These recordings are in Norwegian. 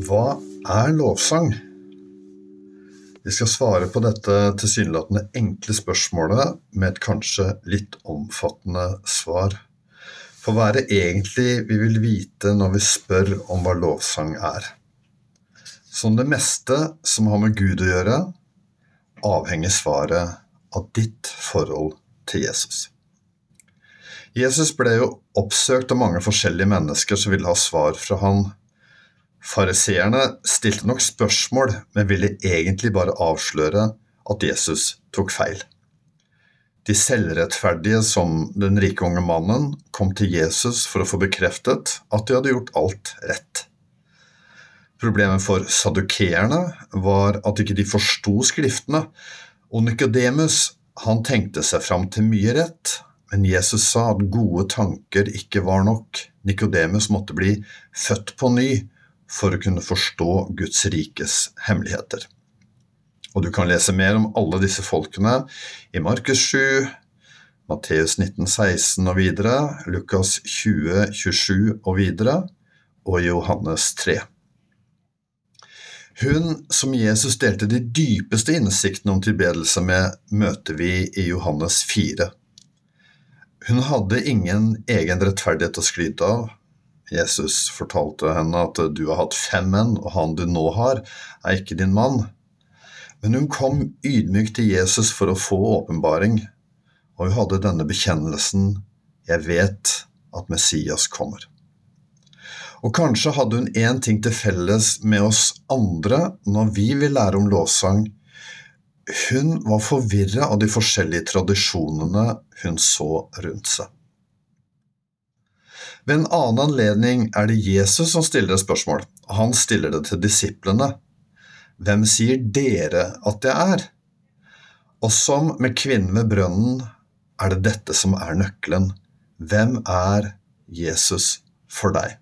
Hva er lovsang? Vi skal svare på dette tilsynelatende enkle spørsmålet med et kanskje litt omfattende svar. For hva er det egentlig vi vil vite når vi spør om hva lovsang er? Som det meste som har med Gud å gjøre, avhenger svaret av ditt forhold til Jesus. Jesus ble jo oppsøkt av mange forskjellige mennesker som ville ha svar fra han Fariseerne stilte nok spørsmål, men ville egentlig bare avsløre at Jesus tok feil. De selvrettferdige som den rike unge mannen kom til Jesus for å få bekreftet at de hadde gjort alt rett. Problemet for sadukeerne var at ikke de forsto skriftene, og Nikodemus tenkte seg fram til mye rett, men Jesus sa at gode tanker ikke var nok. Nikodemus måtte bli født på ny for å kunne forstå Guds rikes hemmeligheter. Og du kan lese mer om alle disse folkene i Markus 7, Matteus 19, 16 og videre, Lukas 20, 27 og videre, og Johannes 3. Hun som Jesus delte de dypeste innsiktene om tilbedelse med, møter vi i Johannes 4. Hun hadde ingen egen rettferdighet å skryte av, Jesus fortalte henne at du har hatt fem menn, og han du nå har, er ikke din mann. Men hun kom ydmykt til Jesus for å få åpenbaring, og hun hadde denne bekjennelsen Jeg vet at Messias kommer. Og kanskje hadde hun én ting til felles med oss andre når vi vil lære om lovsang. Hun var forvirra av de forskjellige tradisjonene hun så rundt seg. Ved en annen anledning er det Jesus som stiller et spørsmål. Han stiller det til disiplene. Hvem sier dere at jeg er? Og som med kvinnen ved brønnen er det dette som er nøkkelen. Hvem er Jesus for deg?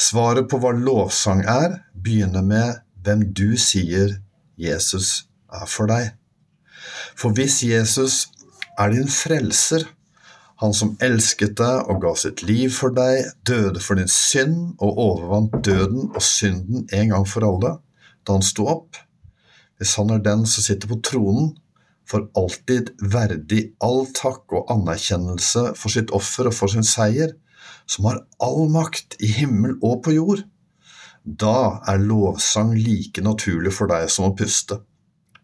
Svaret på hva lovsang er, begynner med hvem du sier Jesus er for deg. For hvis Jesus er din frelser, han som elsket deg og ga sitt liv for deg, døde for din synd og overvant døden og synden en gang for alle da han sto opp. Hvis han er den som sitter på tronen, for alltid verdig all takk og anerkjennelse for sitt offer og for sin seier, som har all makt i himmel og på jord, da er lovsang like naturlig for deg som å puste.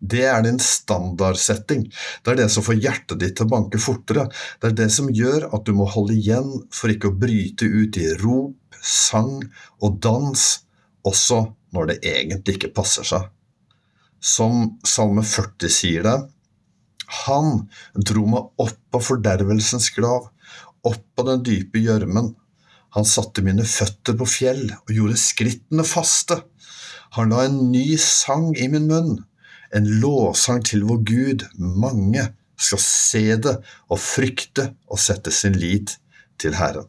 Det er din standardsetting. Det er det som får hjertet ditt til å banke fortere. Det er det som gjør at du må holde igjen for ikke å bryte ut i rop, sang og dans, også når det egentlig ikke passer seg. Som Salme 40 sier det, han dro meg opp av fordervelsens grav, opp av den dype gjørmen. Han satte mine føtter på fjell og gjorde skrittene faste. Han la en ny sang i min munn en lovsang til vår Gud. Mange skal se det og frykte og sette sin lit til Herren.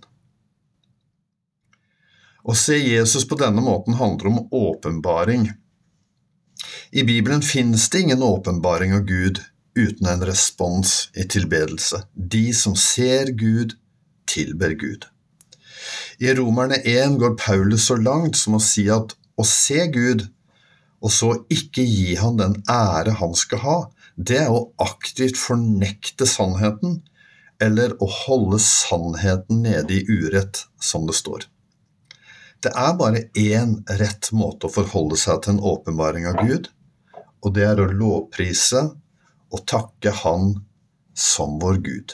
Å se Jesus på denne måten handler om åpenbaring. I Bibelen finnes det ingen åpenbaring av Gud uten en respons i tilbedelse. De som ser Gud, tilber Gud. I Romerne 1 går Paulus så langt som å si at å se Gud og så ikke gi han den ære han skal ha, det er å aktivt fornekte sannheten, eller å holde sannheten nede i urett, som det står. Det er bare én rett måte å forholde seg til en åpenbaring av Gud, og det er å lovprise og takke Han som vår Gud.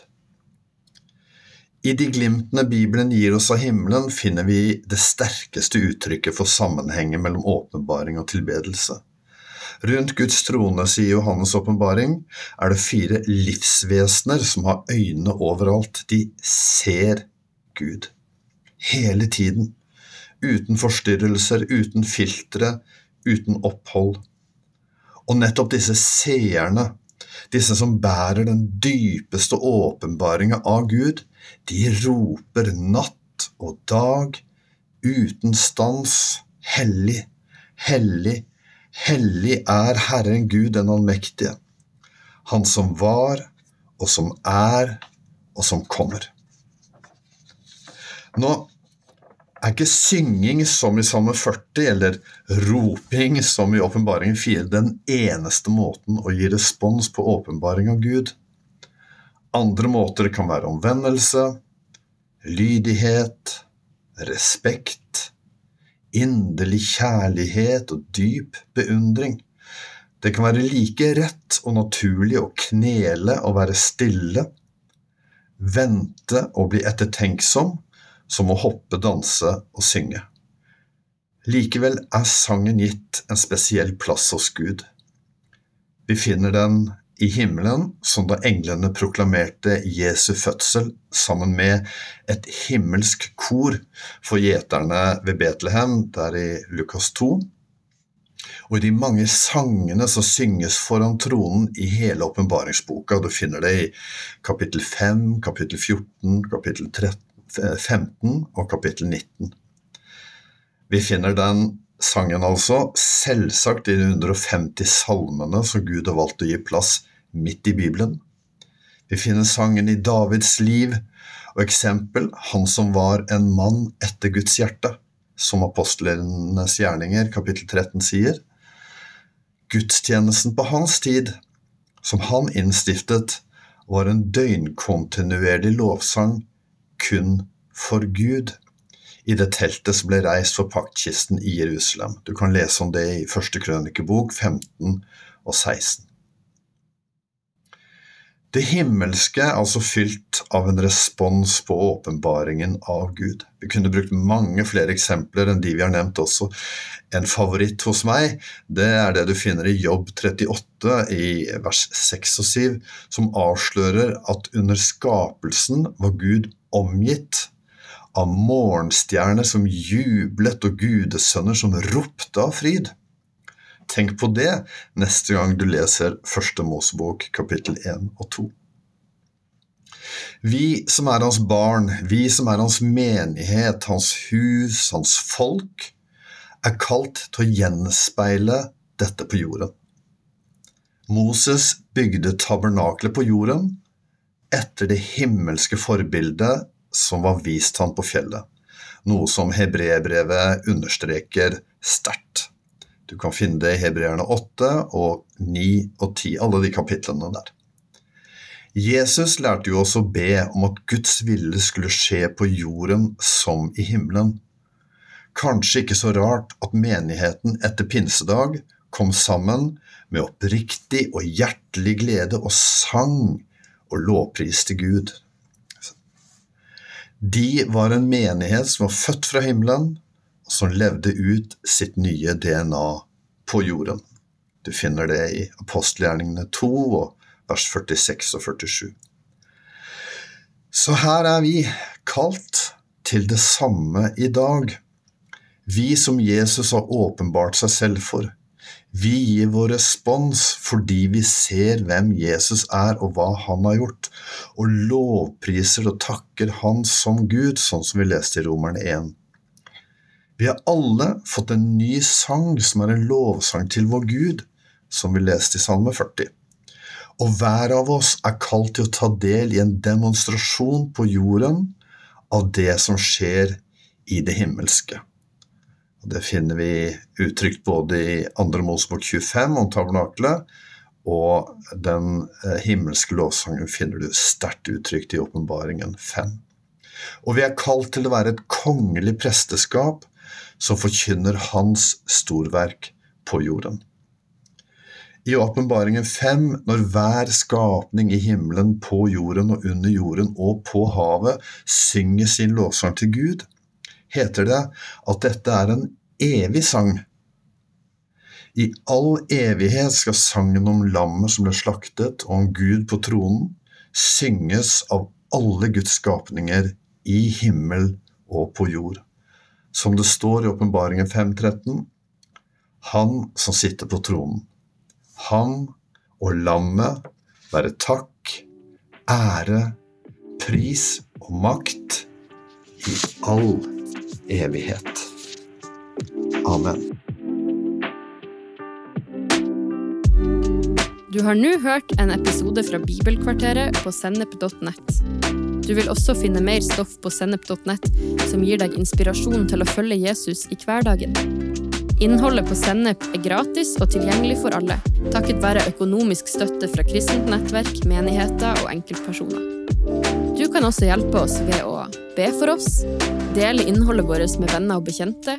I de glimtene Bibelen gir oss av himmelen, finner vi det sterkeste uttrykket for sammenhengen mellom åpenbaring og tilbedelse. Rundt Guds trone, sier Johannes' åpenbaring, er det fire livsvesener som har øynene overalt. De ser Gud. Hele tiden. uten forstyrrelser, uten filtre, uten opphold. Og nettopp disse seerne, disse som bærer den dypeste åpenbaringa av Gud, de roper natt og dag, uten stans, hellig, hellig, hellig er Herren Gud den allmektige, Han som var, og som er, og som kommer. Nå er ikke synging som i Salme 40 eller roping som i Åpenbaringen 4 den eneste måten å gi respons på åpenbaring av Gud. Andre måter kan være omvendelse, lydighet, respekt, inderlig kjærlighet og dyp beundring. Det kan være like rett og naturlig å knele og være stille, vente og bli ettertenksom, som å hoppe, danse og synge. Likevel er sangen gitt en spesiell plass hos Gud. Vi finner den i himmelen, som da englene proklamerte Jesu fødsel sammen med et himmelsk kor for gjeterne ved Betlehem, der i Lukas 2. Og i de mange sangene som synges foran tronen i hele åpenbaringsboka. Du finner det i kapittel 5, kapittel 14, kapittel 13 15 og kapittel 19. Vi finner den sangen altså selvsagt i de 150 salmene som Gud har valgt å gi plass midt i Bibelen. Vi finner sangen i Davids liv og eksempel han som var en mann etter Guds hjerte, som apostlenes gjerninger kapittel 13 sier. Gudstjenesten på hans tid, som han innstiftet, var en døgnkontinuerlig lovsang kun for Gud i det teltet som ble reist for paktkisten i Jerusalem. Du kan lese om det i første krønikebok 15 og 16. Det himmelske er altså fylt av en respons på åpenbaringen av Gud. Vi kunne brukt mange flere eksempler enn de vi har nevnt også. En favoritt hos meg det er det du finner i Jobb 38 i vers 6 og 7, som avslører at under skapelsen var Gud omgitt av morgenstjerner som jublet og gudesønner som ropte av fryd. Tenk på det neste gang du leser Første Mosebok kapittel 1 og 2. Vi som er hans barn, vi som er hans menighet, hans hus, hans folk, er kalt til å gjenspeile dette på jorden. Moses bygde tabernaklet på jorden etter det himmelske forbildet som var vist ham på fjellet, noe som hebreerbrevet understreker sterkt. Du kan finne det i Hebreerne 8 og 9 og 10, alle de kapitlene der. Jesus lærte jo også å be om at Guds vilje skulle skje på jorden som i himmelen. Kanskje ikke så rart at menigheten etter pinsedag kom sammen med oppriktig og hjertelig glede og sang og lovpriste Gud. De var en menighet som var født fra himmelen, og som levde ut sitt nye DNA på jorden. Du finner det i apostelgjerningene 2 og vers 46 og 47. Så her er vi kalt til det samme i dag. Vi som Jesus har åpenbart seg selv for. Vi gir vår respons fordi vi ser hvem Jesus er og hva han har gjort, og lovpriser og takker Han som Gud, sånn som vi leste i Romerne 1. Vi har alle fått en ny sang som er en lovsang til vår Gud, som vi leste i Salme 40. Og hver av oss er kalt til å ta del i en demonstrasjon på jorden av det som skjer i det himmelske. Det finner vi uttrykt både i 2. Mosebok 25 om tabernakelet, og den eh, himmelske lovsangen finner du sterkt uttrykt i Åpenbaringen 5. Og vi er kalt til å være et kongelig presteskap som forkynner Hans storverk på jorden. I Åpenbaringen 5, når hver skapning i himmelen, på jorden og under jorden og på havet synger sin lovsang til Gud, heter det at dette er en evig sang. I all evighet skal sangen om lammet som ble slaktet, og om Gud på tronen, synges av alle Guds skapninger i himmel og på jord. som det står i Åpenbaringen 5.13, han som sitter på tronen. Han og lammet være takk, ære, pris og makt i all evighet. Amen. Du har nå hørt en episode fra Bibelkvarteret på sennep.nett. Du vil også finne mer stoff på sennep.nett som gir deg inspirasjon til å følge Jesus i hverdagen. Innholdet på Sennep er gratis og tilgjengelig for alle, takket være økonomisk støtte fra kristent nettverk, menigheter og enkeltpersoner. Du kan også hjelpe oss ved å be for oss, dele innholdet vårt med venner og bekjente,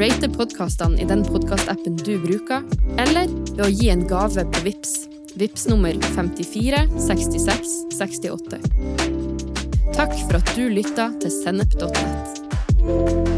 rate podkastene i den podkastappen du bruker, eller ved å gi en gave på VIPS. VIPS nummer 54 66 68. Takk for at du lytta til sennep.nett.